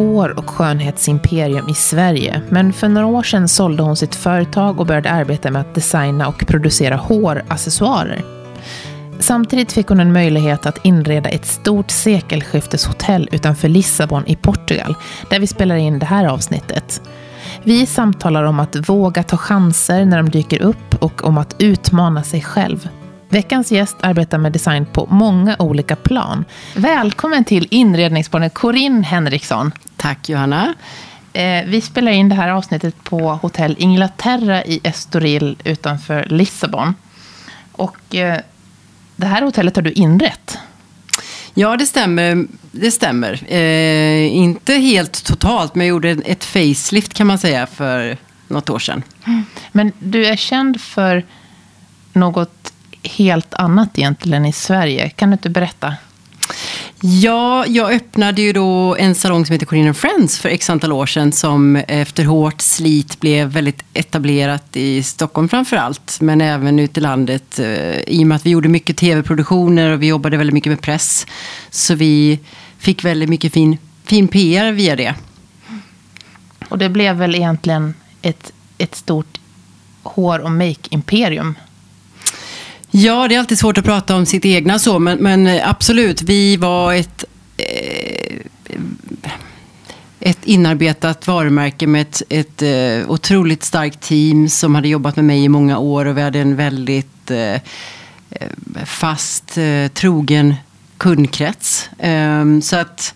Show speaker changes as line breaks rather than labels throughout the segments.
hår och skönhetsimperium i Sverige, men för några år sedan sålde hon sitt företag och började arbeta med att designa och producera håraccessoarer. Samtidigt fick hon en möjlighet att inreda ett stort sekelskifteshotell utanför Lissabon i Portugal, där vi spelar in det här avsnittet. Vi samtalar om att våga ta chanser när de dyker upp och om att utmana sig själv. Veckans gäst arbetar med design på många olika plan. Välkommen till inredningsbarnet Corinne Henriksson.
Tack Johanna.
Eh, vi spelar in det här avsnittet på hotell Inglaterra i Estoril utanför Lissabon. Och eh, det här hotellet har du inrett.
Ja, det stämmer. Det stämmer. Eh, inte helt totalt, men jag gjorde ett facelift kan man säga för något år sedan.
Men du är känd för något helt annat egentligen i Sverige. Kan du inte berätta?
Ja, jag öppnade ju då en salong som heter Corinne Friends för x antal år sedan som efter hårt slit blev väldigt etablerat i Stockholm framför allt, men även ute i landet. Eh, I och med att vi gjorde mycket tv-produktioner och vi jobbade väldigt mycket med press. Så vi fick väldigt mycket fin, fin PR via det.
Och det blev väl egentligen ett, ett stort hår och make-imperium
Ja, det är alltid svårt att prata om sitt egna så, men, men eh, absolut, vi var ett, eh, ett inarbetat varumärke med ett, ett eh, otroligt starkt team som hade jobbat med mig i många år och vi hade en väldigt eh, eh fast, eh, trogen kundkrets. Ehm, så att,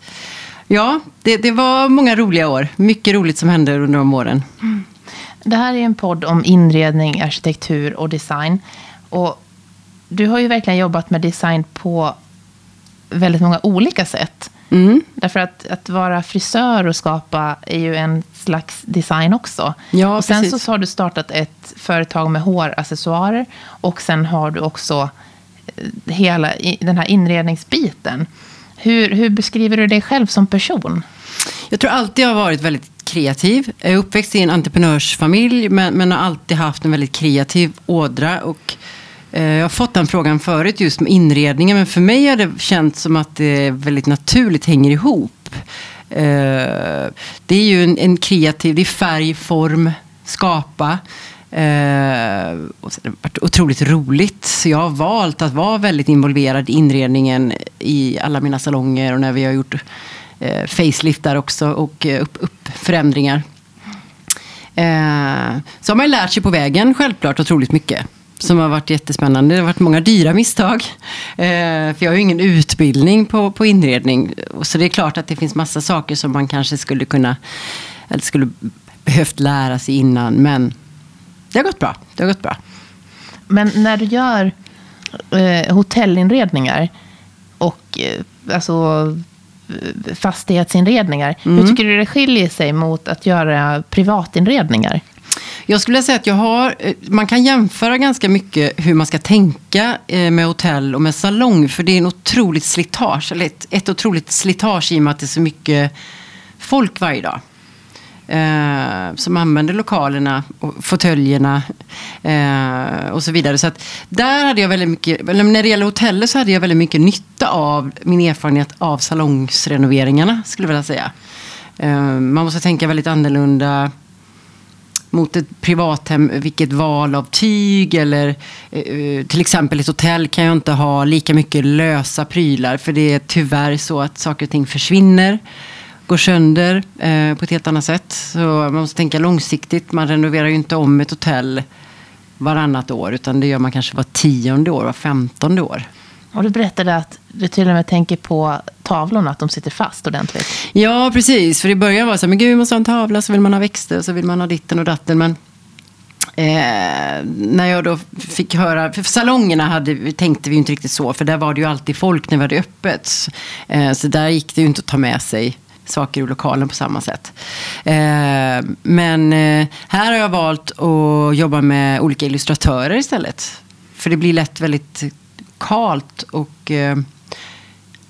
ja, det, det, var många roliga år. Mycket roligt som hände under de åren. Mm.
Det här är en podd om inredning, arkitektur och design. Och du har ju verkligen jobbat med design på väldigt många olika sätt. Mm. Därför att, att vara frisör och skapa är ju en slags design också.
Ja,
och sen precis. så har du startat ett företag med håraccessoarer. Och sen har du också eh, hela den här inredningsbiten. Hur, hur beskriver du dig själv som person?
Jag tror alltid jag har varit väldigt kreativ. Jag är uppväxt i en entreprenörsfamilj men, men har alltid haft en väldigt kreativ ådra. Och Eh, jag har fått den frågan förut just med inredningen, men för mig har det känts som att det väldigt naturligt hänger ihop. Eh, det är ju en, en kreativ, det är färg, form, skapa. Eh, och det har varit otroligt roligt. Så jag har valt att vara väldigt involverad i inredningen i alla mina salonger och när vi har gjort eh, facelift där också och upp, upp förändringar. så har man lärt sig på vägen självklart otroligt mycket som har varit jättespännande. Det har varit många dyra misstag. Eh, för jag har ju ingen utbildning på, på inredning. Så det är klart att det finns massa saker som man kanske skulle kunna, eller skulle behövt lära sig innan. Men det har gått bra. Det har gått bra.
Men när du gör eh, hotellinredningar och eh, alltså fastighetsinredningar. Mm. Hur tycker du det skiljer sig mot att göra privatinredningar?
Jag skulle säga att jag har, eh, man kan jämföra ganska mycket hur man ska tänka eh, med hotell och med salong. För det är en otroligt slitage, eller ett, ett otroligt slitage i och med att det är så mycket folk varje dag. Eh, som använder lokalerna, och fåtöljerna eh, och så vidare. Så att där hade jag väldigt mycket, när det gäller hotellet så hade jag väldigt mycket nytta av min erfarenhet av salongsrenoveringarna, skulle jag vilja säga. Eh, man måste tänka väldigt annorlunda mot ett privathem, vilket val av tyg eller eh, eh till exempel ett hotell kan jag inte ha lika mycket lösa prylar för det är tyvärr så att saker och ting försvinner går sönder eh, på ett helt annat sätt. Så man måste tänka långsiktigt. Man renoverar ju inte om ett hotell varannat år utan det gör man kanske var tionde år, var femtonde år.
Och du berättade att du till och med tänker på tavlorna, att de sitter fast ordentligt.
Ja, precis. För i början var det så här, men gud, vi måste ha en tavla, så vill man ha växter, så vill man ha ditten och datten. Men Eh, när jag då fick höra, för salongerna hade, tänkte vi inte riktigt så, för där var det ju alltid folk när vi hade öppet. Eh, så där gick det ju inte att ta med sig saker ur lokalen på samma sätt. Eh, men eh, här har jag valt att jobba med olika illustratörer istället. För det blir lätt väldigt kalt och eh,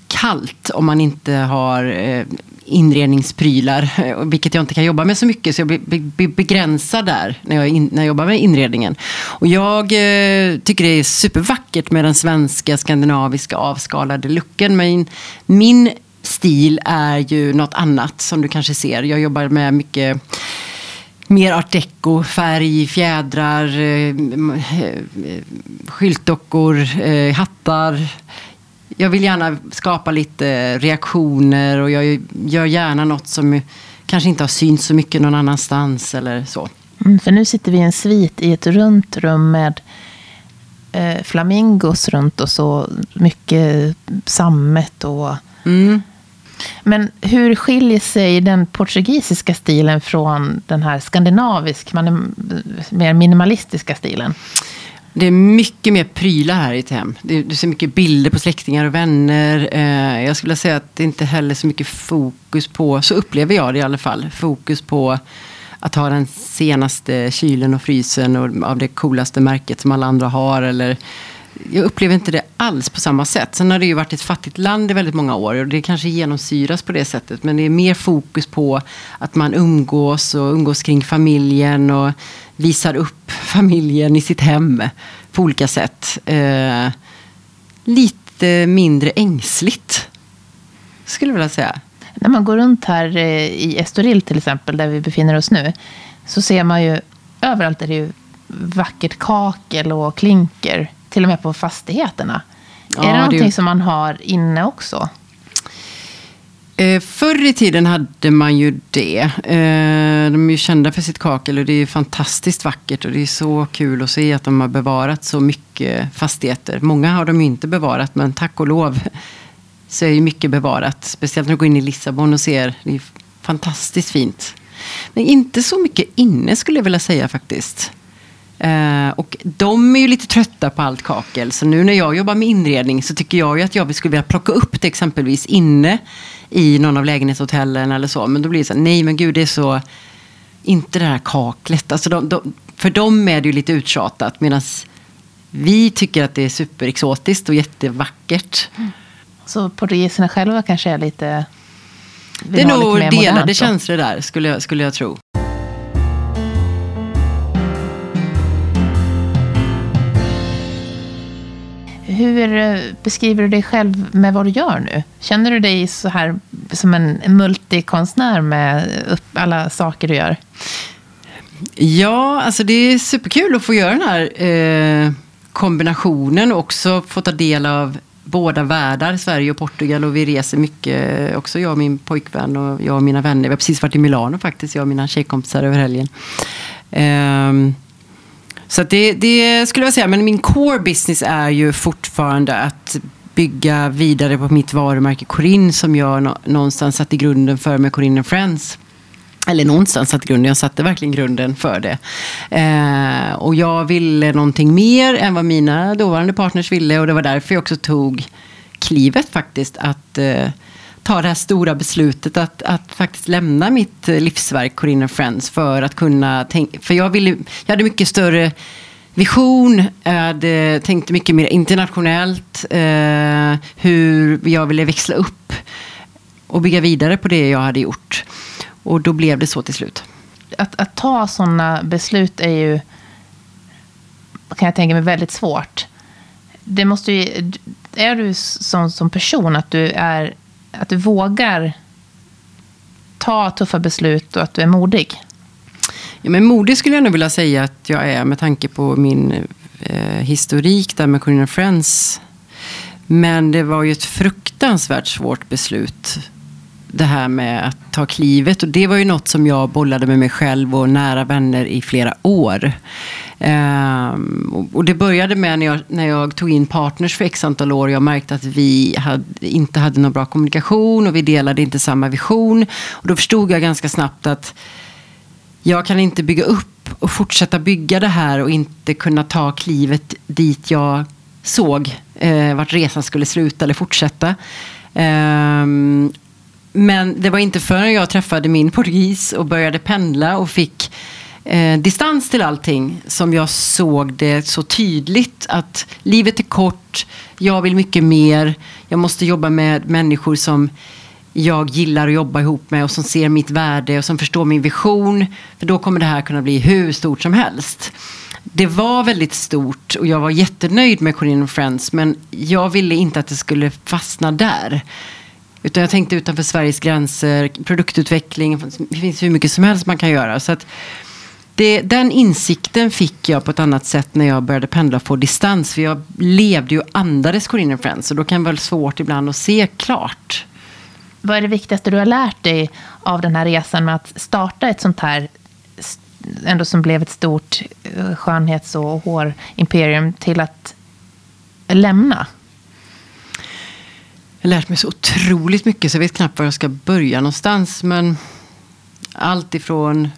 kallt om man inte har eh, inredningsprylar. Vilket jag inte kan jobba med så mycket. Så jag blir begränsad där när jag, in, när jag jobbar med inredningen. Och jag eh, tycker det är supervackert med den svenska skandinaviska avskalade looken. Men min stil är ju något annat som du kanske ser. Jag jobbar med mycket mer art deco, färg, fjädrar, eh, eh, skyltdockor, eh, hattar. Jag vill gärna skapa lite reaktioner och jag gör gärna något som kanske inte har synts så mycket någon annanstans eller så.
Mm, för nu sitter vi i en svit i ett runt rum med eh, flamingos runt oss och mycket sammet och mm. Men hur skiljer sig den portugisiska stilen från den här skandinavisk, mer minimalistiska stilen?
Det är mycket mer prylar här i ett hem. Du ser mycket bilder på släktingar och vänner. Eh, jag skulle säga att det inte heller är så mycket fokus på, så upplever jag det i alla fall, fokus på att ha den senaste kylen och frysen och av det coolaste märket som alla andra har. Eller jag upplever inte det alls på samma sätt. Sen har det ju varit ett fattigt land i väldigt många år och det kanske genomsyras på det sättet. Men det är mer fokus på att man umgås och umgås kring familjen och visar upp familjen i sitt hem på olika sätt. Eh, lite mindre ängsligt, skulle jag vilja säga.
När man går runt här eh, i Estoril till exempel, där vi befinner oss nu, så ser man ju överallt är det ju vackert kakel och klinker till och med på fastigheterna. Ja, är det någonting det... som man har inne också?
Eh, förr i tiden hade man ju det. Eh, de är ju kända för sitt kakel och det är fantastiskt vackert och det är så kul att se att de har bevarat så mycket fastigheter. Många har de ju inte bevarat men tack och lov så är ju mycket bevarat. Speciellt när du går in i Lissabon och ser. Det är fantastiskt fint. Men inte så mycket inne skulle jag vilja säga faktiskt. Uh, och de är ju lite trötta på allt kakel. Så nu när jag jobbar med inredning så tycker jag ju att jag skulle vilja plocka upp det exempelvis inne i någon av lägenhetshotellen eller så. Men då blir det så här, nej men gud det är så, inte det här kaklet. Alltså de, de, för dem är det ju lite uttjatat medan vi tycker att det är superexotiskt och jättevackert. Mm.
Så portugiserna själva kanske är lite...
Det är nog delade känslor där skulle jag, skulle jag tro.
Hur eh, beskriver du dig själv med vad du gör nu? Känner du dig så här som en multikonstnär med alla saker du gör?
Ja, alltså det är superkul att få göra den här eh, kombinationen och också få ta del av båda världar, Sverige och Portugal. Och vi reser mycket, eh, också jag och min pojkvän och jag och mina vänner. Vi har precis varit i Milano faktiskt, jag och mina tjejkompisar över helgen. Eh, så det, det skulle jag säga, men min core business är ju fortfarande att bygga vidare på mitt varumärke Corinne som jag någonstans satte grunden för med Corinne Friends. Eller någonstans satte grunden, jag satte verkligen grunden för det. Eh, och jag ville någonting mer än vad mina dåvarande partners ville och det var därför jag också tog klivet faktiskt att eh, ta det här stora beslutet att, att faktiskt lämna mitt eh, livsverk Corinna Friends för att kunna tänka, för jag ville, jag hade mycket större vision, jag hade tänkt mycket mer internationellt, eh, hur jag ville växla upp och bygga vidare på det jag hade gjort. Och då blev det så till slut.
Att, att ta sådana beslut är ju, kan jag tänka mig, väldigt svårt. Det måste ju, är du sån som person att du är att du vågar ta tuffa beslut och att du är modig?
Ja, men modig skulle jag nog vilja säga att jag är med tanke på min eh, historik där med Corinna Friends. Men det var ju ett fruktansvärt svårt beslut. Det här med att ta klivet. Och det var ju något som jag bollade med mig själv och nära vänner i flera år. Ehm, och det började med när jag, när jag tog in partners för x antal år. Jag märkte att vi hade, inte hade någon bra kommunikation och vi delade inte samma vision. Och då förstod jag ganska snabbt att jag kan inte bygga upp och fortsätta bygga det här och inte kunna ta klivet dit jag såg eh, vart resan skulle sluta eller fortsätta. Um, men det var inte förrän jag träffade min portugis och började pendla och fick eh, distans till allting som jag såg det så tydligt att livet är kort, jag vill mycket mer, jag måste jobba med människor som jag gillar att jobba ihop med och som ser mitt värde och som förstår min vision. För då kommer det här kunna bli hur stort som helst. Det var väldigt stort och jag var jättenöjd med Corinne Friends men jag ville inte att det skulle fastna där. Utan jag tänkte utanför Sveriges gränser, produktutveckling, det finns hur mycket som helst man kan göra. Så att det, den insikten fick jag på ett annat sätt när jag började pendla på distans. För jag levde ju och andades Corinne Friends. Och då kan det vara svårt ibland att se klart.
Vad är det viktigaste du har lärt dig av den här resan med att starta ett sånt här ändå som blev ett stort eh, skönhets och hårimperium till att lämna?
Jag har lärt mig så otroligt mycket så jag vet knappt var jag ska börja någonstans. Men allt ifrån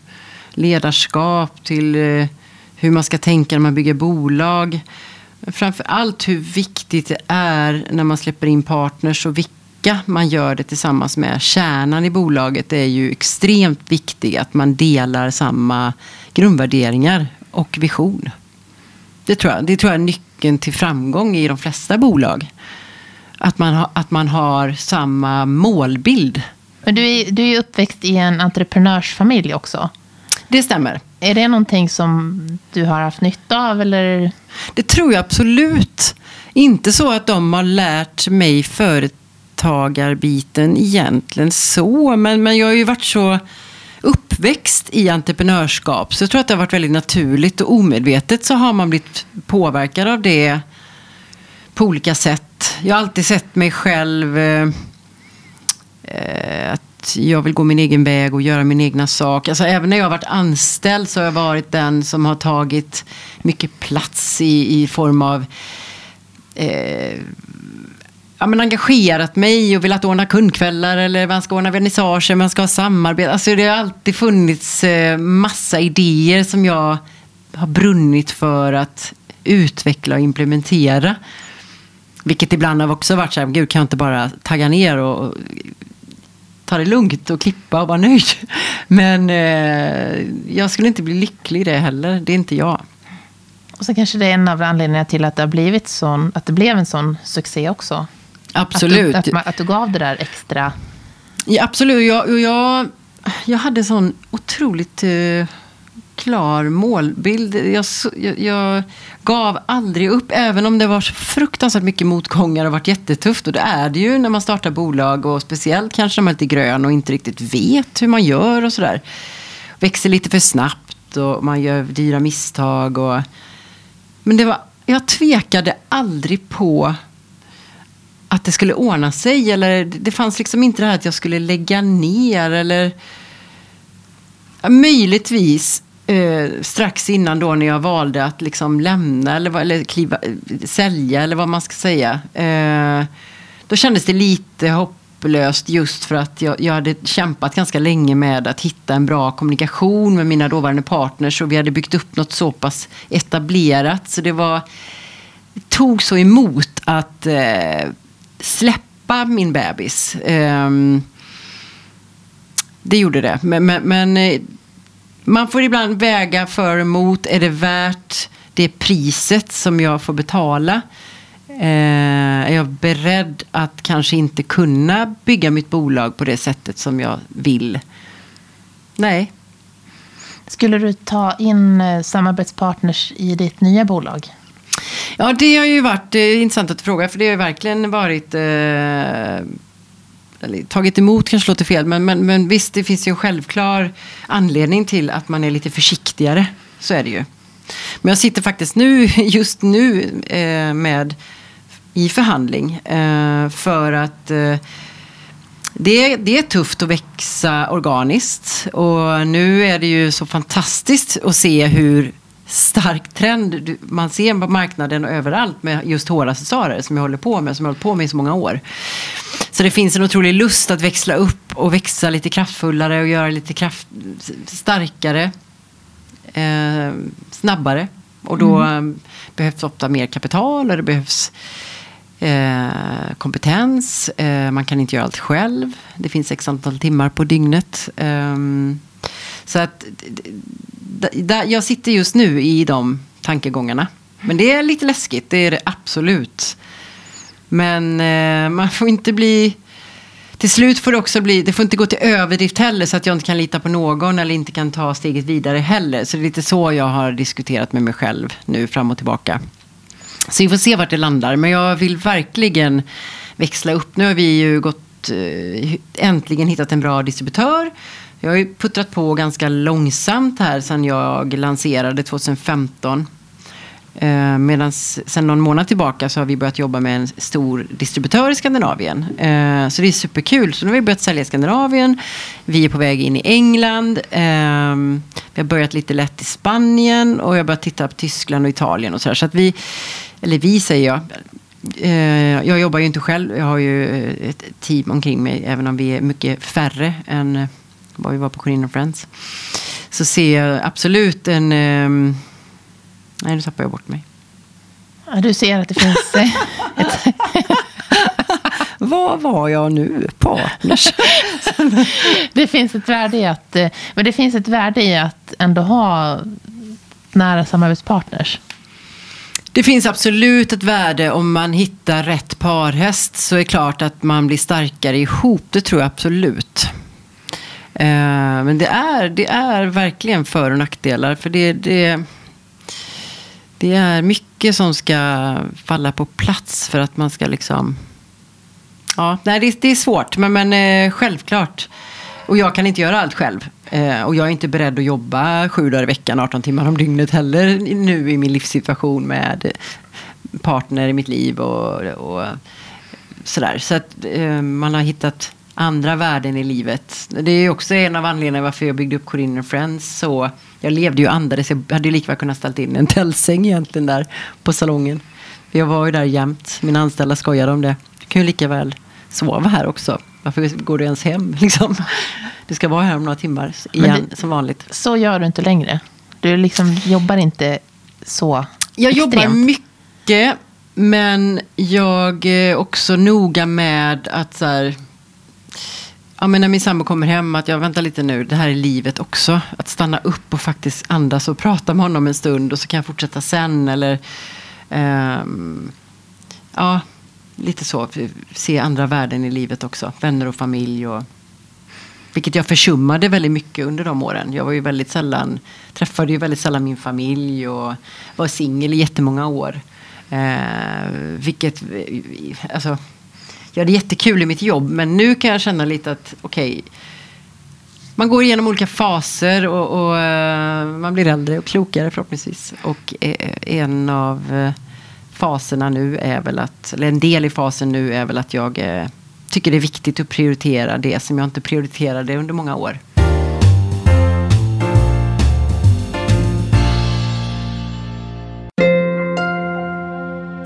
ledarskap till eh, hur man ska tänka när man bygger bolag. Framför allt hur viktigt det är när man släpper in partners och vilka man gör det tillsammans med. Kärnan i bolaget är ju extremt viktig. Att man delar samma grundvärderingar och vision. Det tror jag, det tror jag är nyckeln till framgång i de flesta bolag. Att man, ha, att man har samma målbild.
Men du är, du är uppväxt i en entreprenörsfamilj också.
Det stämmer.
Är det någonting som du har haft nytta av? Eller?
Det tror jag absolut. Inte så att de har lärt mig företagarbiten egentligen så. Men, men jag har ju varit så uppväxt i entreprenörskap. Så jag tror att det har varit väldigt naturligt och omedvetet så har man blivit påverkad av det på olika sätt. Jag har alltid sett mig själv eh, att jag vill gå min egen väg och göra min egna sak. Alltså, även när jag har varit anställd så har jag varit den som har tagit mycket plats i, i form av eh, ja, men engagerat mig och velat ordna kundkvällar eller man ska ordna vernissager, man ska ha samarbete. Alltså det har alltid funnits eh, massa idéer som jag har brunnit för att utveckla och implementera. Vilket ibland har också varit så här, gud kan jag inte bara tagga ner och ta det lugnt och klippa och vara nöjd. Men eh, jag skulle inte bli lycklig i det heller. Det är inte jag.
Och så kanske det är en av anledningarna till att det, har blivit sån, att det blev en sån succé också.
Absolut.
Att du, att, att du gav det där extra.
Ja, absolut. Jag, jag, jag hade sån otroligt eh, klar målbild. Jag, jag, jag, gav aldrig upp, även om det var så fruktansvärt mycket motgångar och varit jättetufft. Och det är det ju när man startar bolag och speciellt kanske när man är lite grön och inte riktigt vet hur man gör och sådär. Växer lite för snabbt och man gör dyra misstag. Och... Men det var, jag tvekade aldrig på att det skulle ordna sig. Eller det fanns liksom inte det här att jag skulle lägga ner eller Möjligtvis eh, strax innan då när jag valde att liksom lämna eller, eller kliva, eh, sälja eller vad man ska säga. Eh, då kändes det lite hopplöst just för att jag, jag hade kämpat ganska länge med att hitta en bra kommunikation med mina dåvarande partners och vi hade byggt upp något så pass etablerat. Så det var det tog så emot att eh, släppa min bebis. Eh, det gjorde det. Men, men, men eh, man får ibland väga för och emot. Är det värt det priset som jag får betala? Eh, är jag beredd att kanske inte kunna bygga mitt bolag på det sättet som jag vill? Nej.
Skulle du ta in eh, samarbetspartners i ditt nya bolag?
Ja, det har ju varit eh, intressant att fråga. För det har ju verkligen varit eh, tagit emot kanske låter fel, men, men, men visst, det finns ju en självklar anledning till att man är lite försiktigare. Så är det ju. Men jag sitter faktiskt nu, just nu eh, med i förhandling eh, för att eh, det, det är tufft att växa organiskt och nu är det ju så fantastiskt att se hur stark trend man ser på marknaden och överallt med just håraccessoarer som jag håller på med, som jag har hållit på med i så många år. Så det finns en otrolig lust att växla upp och växa lite kraftfullare och göra lite kraft, starkare, eh, snabbare. Och då mm. behövs ofta mer kapital och det behövs eh, kompetens. Eh, man kan inte göra allt själv. Det finns x antal timmar på dygnet. Ehm, så att jag sitter just nu i de tankegångarna. Men det är lite läskigt, det är det absolut. Men eh, man får inte bli... Till slut får det också bli, det får inte gå till överdrift heller så att jag inte kan lita på någon eller inte kan ta steget vidare heller. Så det är lite så jag har diskuterat med mig själv nu fram och tillbaka. Så vi får se vart det landar. Men jag vill verkligen växla upp. Nu har vi ju gått eh, äntligen hittat en bra distributör. Jag har ju puttrat på ganska långsamt här sedan jag lanserade 2015. Eh, Medan sen någon månad tillbaka så har vi börjat jobba med en stor distributör i Skandinavien. Eh, så det är superkul. Så nu har vi börjat sälja i Skandinavien. Vi är på väg in i England. Eh, vi har börjat lite lätt i Spanien och jag har börjat titta på Tyskland och Italien och sådär. Så att vi, eller vi säger jag. Eh, jag jobbar ju inte själv. Jag har ju eh, ett team omkring mig. Även om vi är mycket färre än eh, eh, vad vi var på Corinne Friends. Så ser jag absolut en ehm, Nej, nu tappade jag bort mig.
Ja, du ser att det finns eh, ett...
Vad var jag nu? Partners?
det finns ett värde i att... eh, Men det finns ett värde i att ändå ha nära samarbetspartners.
Det finns absolut ett värde om man hittar rätt parhäst så är det klart att man blir starkare ihop. Det tror jag absolut. Eh, men det är, det är verkligen för och nackdelar. För det, det, det är mycket som ska falla på plats för att man ska liksom... Ja, nej, det, det är svårt, men, men eh, självklart. Och jag kan inte göra allt själv. Eh, och jag är inte beredd att jobba sju dagar i veckan, 18 timmar om dygnet heller nu i min livssituation med partner i mitt liv och, och sådär. Så att eh, man har hittat andra värden i livet. Det är också en av anledningarna varför jag byggde upp Corinne Friends. Så jag levde ju andades. Jag hade ju lika väl kunnat ställa in en tältsäng egentligen där på salongen. Jag var ju där jämt. Mina anställda skojade om det. Du kan ju lika väl sova här också. Varför går du ens hem? Liksom. Du ska vara här om några timmar igen,
det-
som vanligt.
Så gör du inte längre. Du liksom jobbar inte så
Jag jobbar
extremt.
mycket, men jag är också noga med att så här, ja, men när min sambo kommer hem, att jag väntar lite nu, det här är livet också. Att stanna upp och faktiskt andas och prata med honom en stund och så kan jag fortsätta sen. Eller, ehm, ja, lite så. Se andra värden i livet också. Vänner och familj. Och, vilket jag försummade väldigt mycket under de åren. Jag var ju väldigt sällan, träffade ju väldigt sällan min familj och var singel i jättemånga år. Eh, vilket, eh, alltså, jag hade jättekul i mitt jobb men nu kan jag känna lite att okej, man går igenom olika faser och, och eh, man blir äldre och klokare förhoppningsvis. Och eh, en av eh, faserna nu är väl att, eller en del i fasen nu är väl att jag tycker det är viktigt att prioritera det som jag inte prioriterade under många år.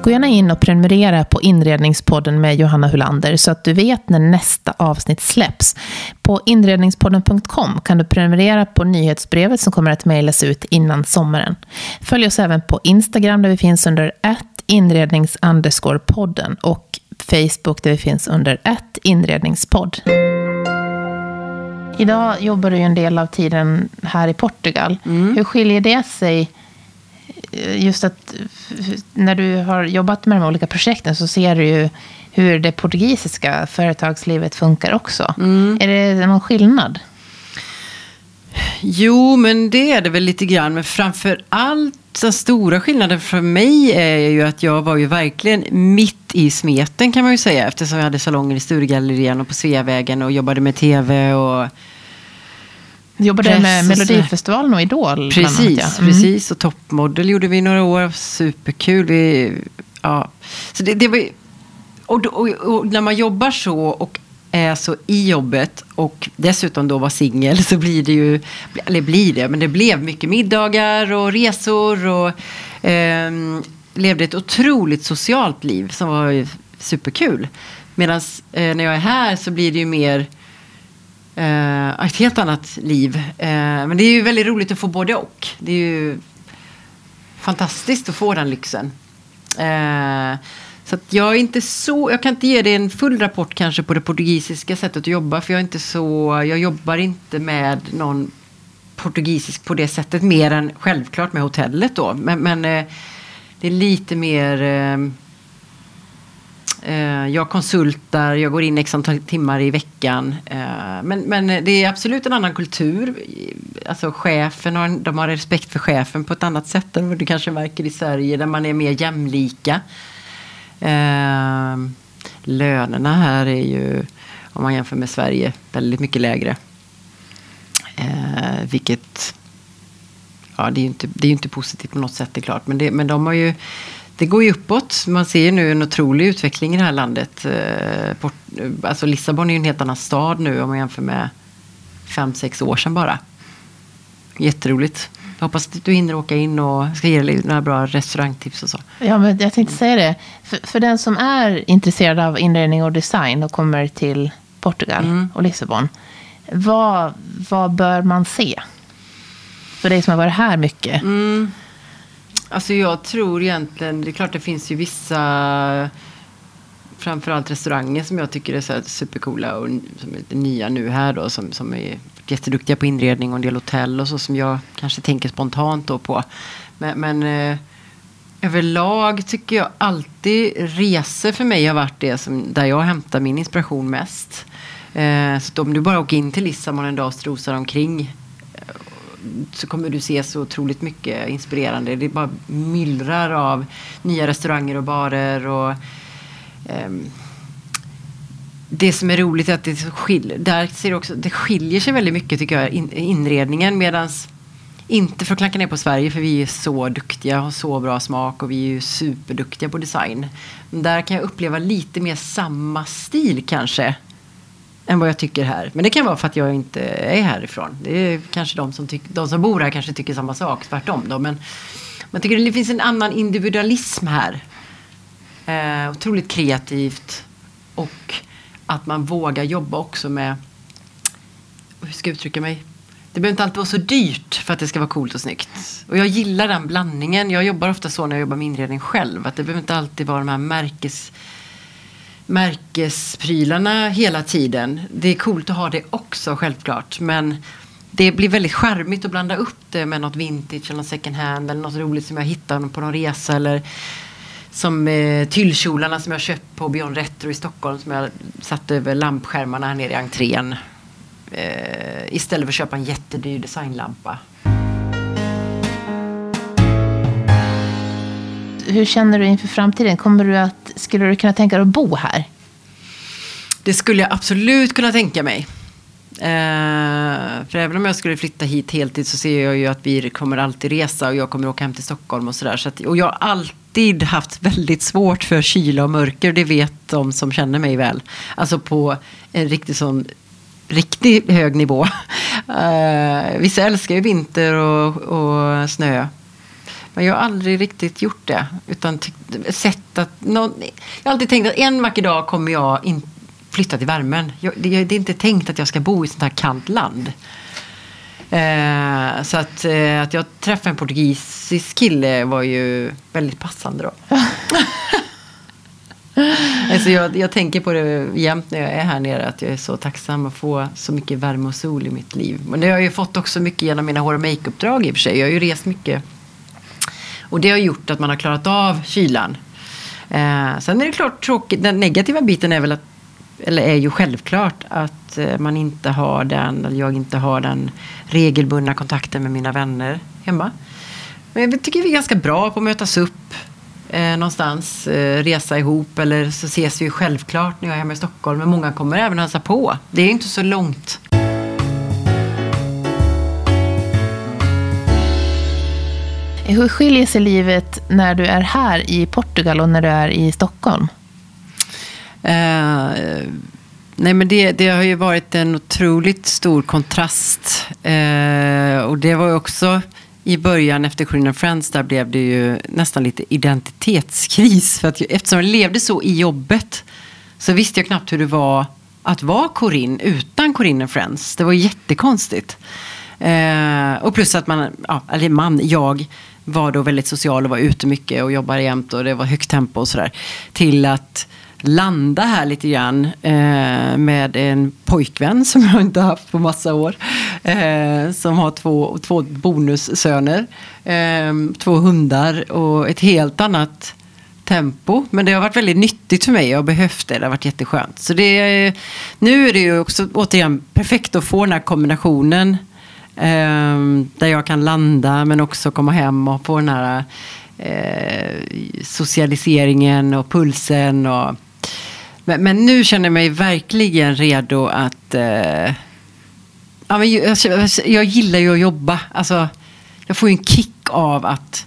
Gå gärna in och prenumerera på Inredningspodden med Johanna Hulander så att du vet när nästa avsnitt släpps. På inredningspodden.com kan du prenumerera på nyhetsbrevet som kommer att mejlas ut innan sommaren. Följ oss även på Instagram där vi finns under inrednings podden och Facebook där vi finns under inredningspodd. Idag jobbar du ju en del av tiden här i Portugal. Hur skiljer det sig just att när du har jobbat med de olika projekten så ser du ju hur det portugisiska företagslivet funkar också. Är det någon skillnad?
Jo, men det är det väl lite grann. Men framför allt den stora skillnaden för mig är ju att jag var ju verkligen mitt i smeten kan man ju säga. Eftersom jag hade salonger i Sturegallerian och på Sveavägen och jobbade med tv och
jobbade
Press
med Melodifestivalen och Idol. bland annat,
Precis,
ja. Mm.
precis. Och toppmodell gjorde vi några år. Superkul. Vi, ja. Så det, det var, och, och, och när man jobbar så och är så i jobbet och dessutom då var singel så blir det ju, eller blir det, men det blev mycket middagar och resor och ehm, levde ett otroligt socialt liv som var superkul. Medan eh, när jag är här så blir det ju mer eh, ett helt annat liv. Eh, men det är ju väldigt roligt att få både och. Det är ju fantastiskt att få den lyxen. Eh, så att jag är inte så, jag kan inte ge dig en full rapport kanske på det portugisiska sättet att jobba. För jag är inte så, jag jobbar inte med någon portugisisk på det sättet. Mer än självklart med hotellet då. Men, men eh, det är lite mer eh, Eh, jag konsultar, jag går in x antal timmar i veckan. Eh, men, men det är absolut en annan kultur. Alltså chefen har, de har respekt för chefen på ett annat sätt än vad du kanske märker i Sverige där man är mer jämlika. Eh, lönerna här är ju Om man jämför med Sverige, väldigt mycket lägre. Vilket, ja det är ju inte, det är inte positivt på något sätt, det är klart. Men, det, men de har ju, det går ju uppåt. Man ser ju nu en otrolig utveckling i det här landet. Eh, Port, alltså Lissabon är ju en helt annan stad nu om man jämför med fem, sex år sedan bara. Jätteroligt. Jag hoppas att du hinner åka in och ska ge dig några bra restaurangtips och så.
Ja, men jag tänkte säga det. För, för den som är intresserad av inredning och design och kommer till Portugal mm. och Lissabon. Vad, vad bör man se? För dig som har varit här mycket.
Mm. Alltså jag tror egentligen, det är klart det finns ju vissa framförallt restauranger som jag tycker är så supercoola och som är nya nu här då som, som är jätteduktiga på inredning och en del hotell och så som jag kanske tänker spontant då på. Men, men eh, överlag tycker jag alltid resor för mig har varit det som, där jag hämtar min inspiration mest. Eh, så om du bara åker in till Lissabon en dag och strosar omkring så kommer du se så otroligt mycket inspirerande. Det bara myllrar av nya restauranger och barer. och um, det som är roligt är att det, skil där ser också, det skiljer sig väldigt mycket tycker jag, in, inredningen. Medans inte för att klanka ner på Sverige för vi är så duktiga och har så bra smak och vi är ju superduktiga på design. Men där kan jag uppleva lite mer samma stil kanske. Än vad jag tycker här. Men det kan vara för att jag inte är härifrån. Det är kanske de som, tyck, de som bor här kanske tycker samma sak, tvärtom då. Men man tycker det finns en annan individualism här. Eh, otroligt kreativt. Och att man vågar jobba också med, hur ska jag uttrycka mig? Det behöver inte alltid vara så dyrt för att det ska vara coolt och snyggt. Och jag gillar den blandningen. Jag jobbar ofta så när jag jobbar med inredning själv. Att det behöver inte alltid vara de här märkes, märkesprylarna hela tiden. Det är coolt att ha det också självklart. Men det blir väldigt charmigt att blanda upp det med något vintage eller något second hand. Eller något roligt som jag hittar på någon resa. Eller som eh, tyllkjolarna som jag köpt på Beyond Retro i Stockholm som jag satte över lampskärmarna här nere i entrén. Eh, istället för att köpa en jättedyr designlampa.
Hur känner du inför framtiden? Kommer du att, skulle du kunna tänka dig att bo här?
Det skulle jag absolut kunna tänka mig. Eh, för även om jag skulle flytta hit heltid så ser jag ju att vi kommer alltid resa och jag kommer åka hem till Stockholm och sådär. Så och jag har alltid haft väldigt svårt för kyla och mörker. Det vet de som känner mig väl. Alltså på en riktigt sån riktigt hög nivå. Eh, vissa älskar ju vinter och, och snö. Men jag har aldrig riktigt gjort det. Utan sett att någon, jag har alltid tänkt att en vacker dag kommer jag in, flytta till värmen. Jag, det, det, är inte tänkt att jag ska bo i sånt här kallt land. Eh, så att, eh, att jag träffade en portugisisk kille var ju väldigt passande då. alltså jag, jag, tänker på det jämt när jag är här nere. Att jag är så tacksam att få så mycket värme och sol i mitt liv. Men det har jag ju fått också mycket genom mina hår och makeuppdrag i och för sig. Jag har ju rest mycket. Och det har gjort att man har klarat av kylan. Eh, sen är det klart tråkigt. Den negativa biten är väl att eller är ju självklart att eh, man inte har den, eller jag inte har den regelbundna kontakten med mina vänner hemma. Men jag tycker vi är ganska bra på att mötas upp eh, någonstans, eh, resa ihop eller så ses vi ju självklart när jag är hemma i Stockholm. Men många kommer även hälsa på. Det är inte så långt.
Hur skiljer sig livet när du är här i Portugal och när du är i Stockholm?
Eh, nej men det, det, har ju varit en otroligt stor kontrast. Eh, och det var ju också i början efter Corinne Friends, där blev det ju nästan lite identitetskris. För att eftersom jag levde så i jobbet så visste jag knappt hur det var att vara Corinne utan Corinne Friends. Det var jättekonstigt. Eh, och plus att man, ja, eller man, jag var då väldigt social och var ute mycket och jobbade jämt och det var högt tempo och sådär. Till att landa här lite grann eh, med en pojkvän som jag inte haft på massa år. Eh, som har två, två bonussöner, eh, två hundar och ett helt annat tempo. Men det har varit väldigt nyttigt för mig. Jag har behövt det. Det har varit jätteskönt. Så det, nu är det ju också återigen perfekt att få den här kombinationen. Ehm, där jag kan landa men också komma hem och få den här eh, socialiseringen och pulsen. och Men, men, nu känner jag mig verkligen redo att... Eh, ja, men jag, alltså, jag, gillar ju att jobba. Alltså, jag får ju en kick av att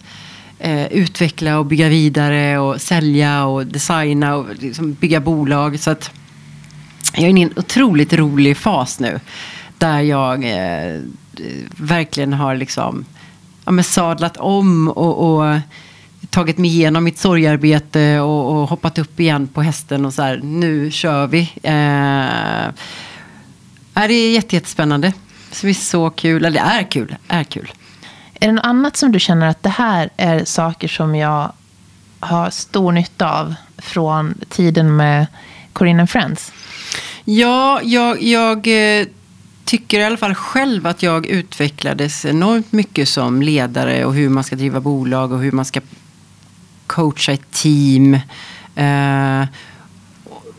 eh, utveckla och bygga vidare och sälja och designa och liksom bygga bolag. Så att jag är inne i en otroligt rolig fas nu. Där jag eh, verkligen har liksom, ja, men sadlat om och, och tagit mig igenom mitt sorgarbete och, och, hoppat upp igen på hästen och så här, nu kör vi. Eh, det är jättespännande. Det är så kul, eller det är kul, är kul.
Är det något annat som du känner att det här är saker som jag har stor nytta av från tiden med Corinne and Friends?
Ja, jag, jag eh, tycker i alla fall själv att jag utvecklades enormt mycket som ledare och hur man ska driva bolag och hur man ska coacha ett team. Eh,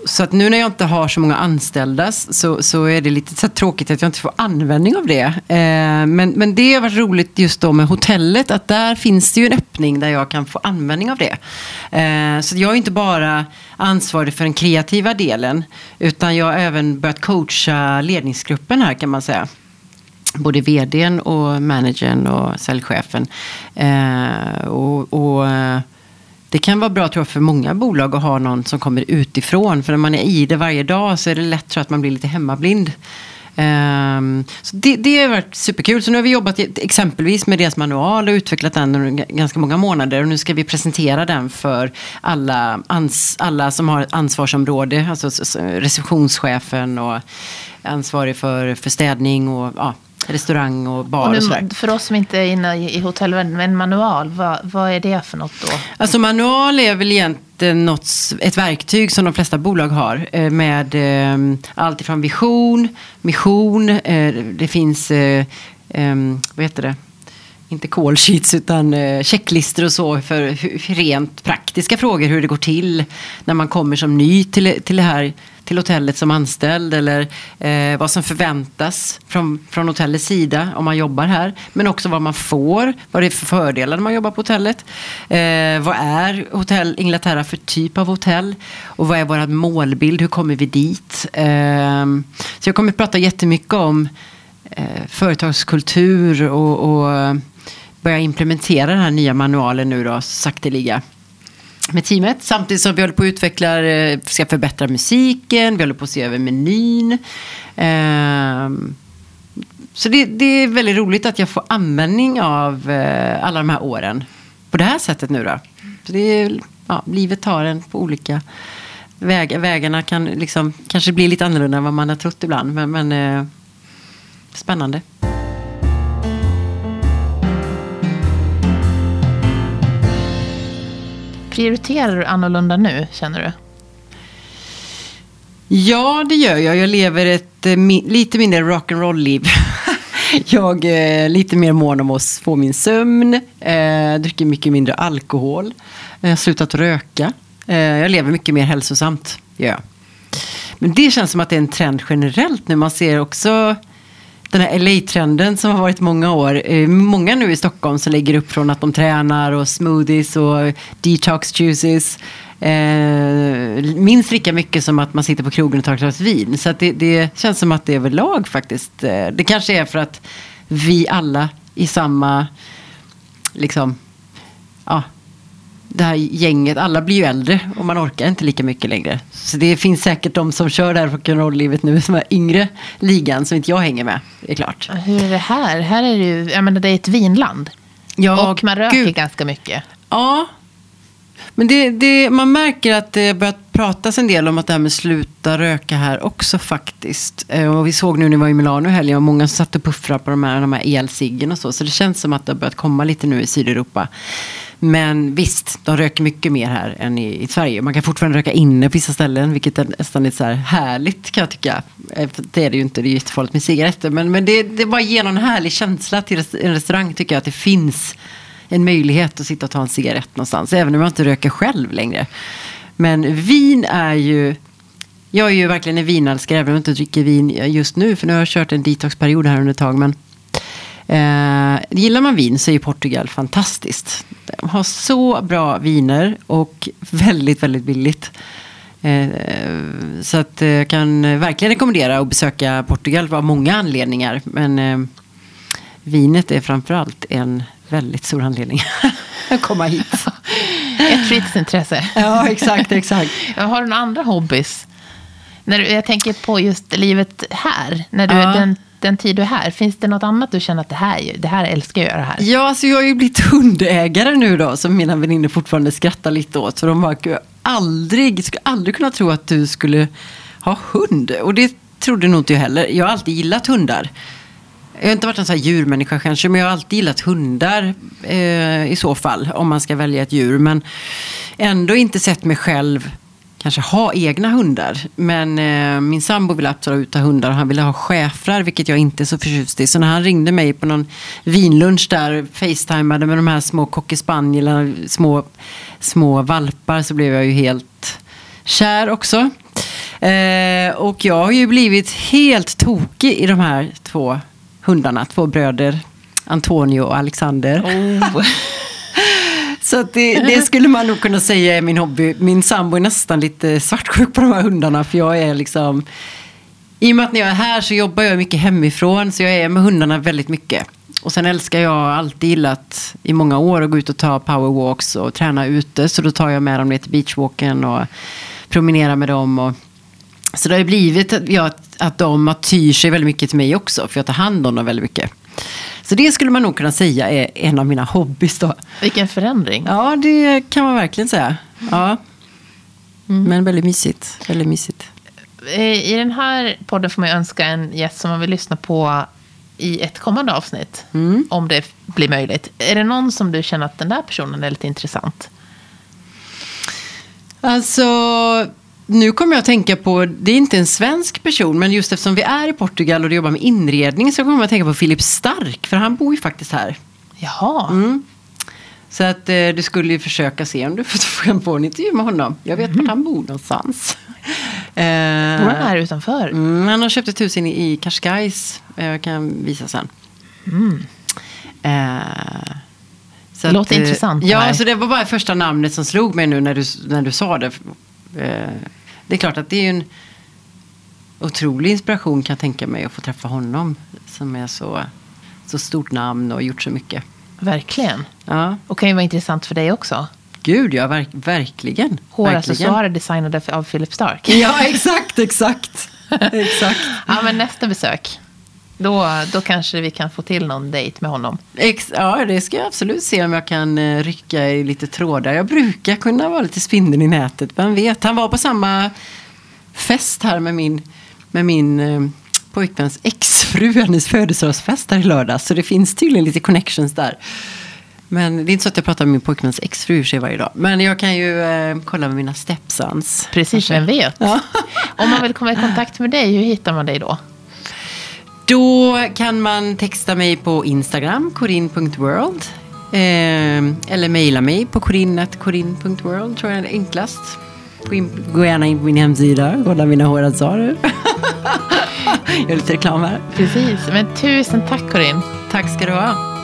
så att nu när jag inte har så många anställda så, så är det lite så tråkigt att jag inte får användning av det. Eh, men, men det har varit roligt just då med hotellet att där finns det ju en öppning där jag kan få användning av det. Eh, så jag är inte bara ansvarig för den kreativa delen utan jag har även börjat coacha ledningsgruppen här kan man säga både vdn och managern och säljchefen. Eh, och, och eh, det kan vara bra tror jag, för många bolag att ha någon som kommer utifrån. För när man är i det varje dag så är det lätt tror jag, att man blir lite hemmablind. Um, så det, det har varit superkul. Så nu har vi jobbat exempelvis med deras manual och utvecklat den under ganska många månader. Och nu ska vi presentera den för alla, ans, alla som har ansvarsområde. Alltså receptionschefen och ansvarig för, för städning och ja, restaurang och bar och, nu, och.
För oss som inte är inne i hotellvärlden, en manual, vad, vad är det för något då?
Alltså manual är väl egentligen något, ett verktyg som de flesta bolag har. Eh, med eh, allt ifrån vision, mission, eh, det finns, vad heter det? inte call sheets utan checklistor och så för rent praktiska frågor hur det går till när man kommer som ny till, till det här till hotellet som anställd eller eh, vad som förväntas från, från hotellets sida om man jobbar här. Men också vad man får, vad det är för fördelar när man jobbar på hotellet. Eh, vad är Hotell Inglaterra för typ av hotell? Och vad är vår målbild? Hur kommer vi dit? Eh, så jag kommer att prata jättemycket om eh, företagskultur och, och börja implementera den här nya manualen nu då, sakteliga med teamet. Samtidigt som vi håller på att utveckla, eh, ska förbättra musiken, vi håller på att se över menyn. Ehm, så det, det är väldigt roligt att jag får användning av eh, alla de här åren på det här sättet nu då. Så det är, ja, livet tar en på olika vägar. Vägarna kan liksom, kanske bli lite annorlunda än vad man har trott ibland. Men, men eh, spännande.
Prioriterar du annorlunda nu, känner du?
Ja, det gör jag. Jag lever ett eh, lite mindre rock'n'roll-liv. jag är lite mer mån om att få min sömn, eh, dricker mycket mindre alkohol, jag har slutat röka. Eh, jag lever mycket mer hälsosamt, ja. Men det känns som att det är en trend generellt nu. Man ser också den här LA-trenden som har varit många år. Eh, många nu i Stockholm som lägger upp från att de tränar och smoothies och detox juices. Eh, minst lika mycket som att man sitter på krogen och tar ett glas vin. Så det, det, känns som att det är överlag faktiskt. Eh, det kanske är för att vi alla i samma liksom, ja, det här gänget, alla blir ju äldre och man orkar inte lika mycket längre. Så det finns säkert de som kör det här rock'n'roll-livet nu som är yngre ligan som inte jag hänger med, är klart.
Hur är det här? Här är det ju, jag menar det är ett vinland. Ja, och man röker gud. ganska mycket.
Ja, men det, det, man märker att det börjat pratas en del om att det här med sluta röka här också faktiskt. Eh, och vi såg nu när vi var i Milano i helgen och många som satt och puffrade på de här, de här elciggen och så. Så det känns som att det har börjat komma lite nu i Sydeuropa. Men visst, de röker mycket mer här än i, i Sverige. Man kan fortfarande röka inne på vissa ställen, vilket är nästan lite så här härligt kan jag tycka. Eh, det är det ju inte, det är jättefarligt med cigaretter. Men, men det, det bara ger någon härlig känsla till en restaurang tycker jag, att det finns en möjlighet att sitta och ta en cigarett någonstans. Även om jag inte röker själv längre. Men vin är ju jag är ju verkligen en vinälskare, även om jag inte dricker vin just nu. För nu har jag kört en detoxperiod här under ett tag. Men Eh, gillar man vin så är ju Portugal fantastiskt. De har så bra viner och väldigt, väldigt billigt. Eh, så att eh, jag kan verkligen rekommendera att besöka Portugal av många anledningar. Men eh, vinet är framförallt en väldigt stor anledning att komma hit.
Ett fritidsintresse.
ja, exakt, exakt.
Har du några andra hobbys? När du, jag tänker på just livet här. När du,
Ja.
den, den tid du är här. Finns det något annat du känner att det här, det här älskar jag att göra här?
Ja, alltså jag har ju blivit hundägare nu då, som mina vänner fortfarande skrattar lite åt. Så de bara, jag aldrig, skulle aldrig kunna tro att du skulle ha hund. Och det trodde nog inte jag heller. Jag har alltid gillat hundar. Jag har inte varit en sån här djurmänniska kanske, men jag har alltid gillat hundar eh, i så fall, om man ska välja ett djur. Men ändå inte sett mig själv kanske ha egna hundar. Men eh, min sambo ville absolut ha hundar och han ville ha schäfrar, vilket jag inte är så förtjust i. Så när han ringde mig på någon vinlunch där, facetimade med de här små cockerspaniels, små, små valpar, så blev jag ju helt kär också. Eh, och jag har ju blivit helt tokig i de här två hundarna, två bröder, Antonio och Alexander.
Oh.
Så att det, det skulle man nog kunna säga är min hobby. Min sambo är nästan lite svartsjuk på de här hundarna. För jag är liksom... I och med att när jag är här så jobbar jag mycket hemifrån. Så jag är med hundarna väldigt mycket. Och sen älskar jag alltid gillat i många år att gå ut och ta powerwalks och träna ute. Så då tar jag med dem ner till beachwalken och promenerar med dem. Och... Så det har ju blivit att, ja, att de tyr sig väldigt mycket till mig också. För jag tar hand om dem väldigt mycket. Så det skulle man nog kunna säga är en av mina hobbys då.
Vilken förändring.
Ja, det kan man verkligen säga. Ja. Men väldigt mysigt. Väldigt mysigt.
Eh, I den här podden får man ju önska en gäst som man vill lyssna på i ett kommande avsnitt. Om det blir möjligt. Är det någon som du känner att den där personen är lite intressant?
Alltså, nu kommer jag att tänka på, det är inte en svensk person, men just eftersom vi är i Portugal och jobbar med inredning så kommer jag att tänka på Filip Stark, för han bor ju faktiskt här.
Jaha.
Så att eh, du skulle ju försöka se om du får få en intervju med honom. Jag vet vart han bor någonstans.
Bor han här utanför?
Mm, han har köpt ett hus inne i Cascais. Eh, Jag kan visa sen. Eh, så
låter
eh,
intressant,
Ja, så det var bara första namnet som slog mig nu när du, när du sa det. Eh, det är klart att det är en otrolig inspiration kan jag tänka mig att få träffa honom. Som är så, så stort namn och gjort så mycket.
Verkligen.
Ja,
Och kan ju vara intressant för dig också.
gud ja, verk, verkligen.
Håraccessoarer designade av Philip Stark.
Ja, exakt, exakt. exakt.
Ja, men nästa besök. Då, då kanske vi kan få till någon dejt med honom.
Ex ja, det ska jag absolut se om jag kan eh, rycka i lite trådar. Jag brukar kunna vara lite spindeln i nätet. Vem vet? Han var på samma fest här med min, med min eh, pojkväns exfru. Hennes födelsedagsfest här i lördags. Så det finns tydligen lite connections där. Men det är inte så att jag pratar med min pojkväns exfru sig varje dag. Men jag kan ju eh, kolla med mina stepsons.
Precis, vem vet?
Ja.
Om man vill komma i kontakt med dig, hur hittar man dig då?
Då kan man texta mig på Instagram, corin.world. Eh, eller mejla mig på corin.corin.world tror jag är enklast. Gå, gärna in på min hemsida, kolla mina jag gör lite reklam här.
Precis, men tusen tack Corinne.
Tack ska du ha.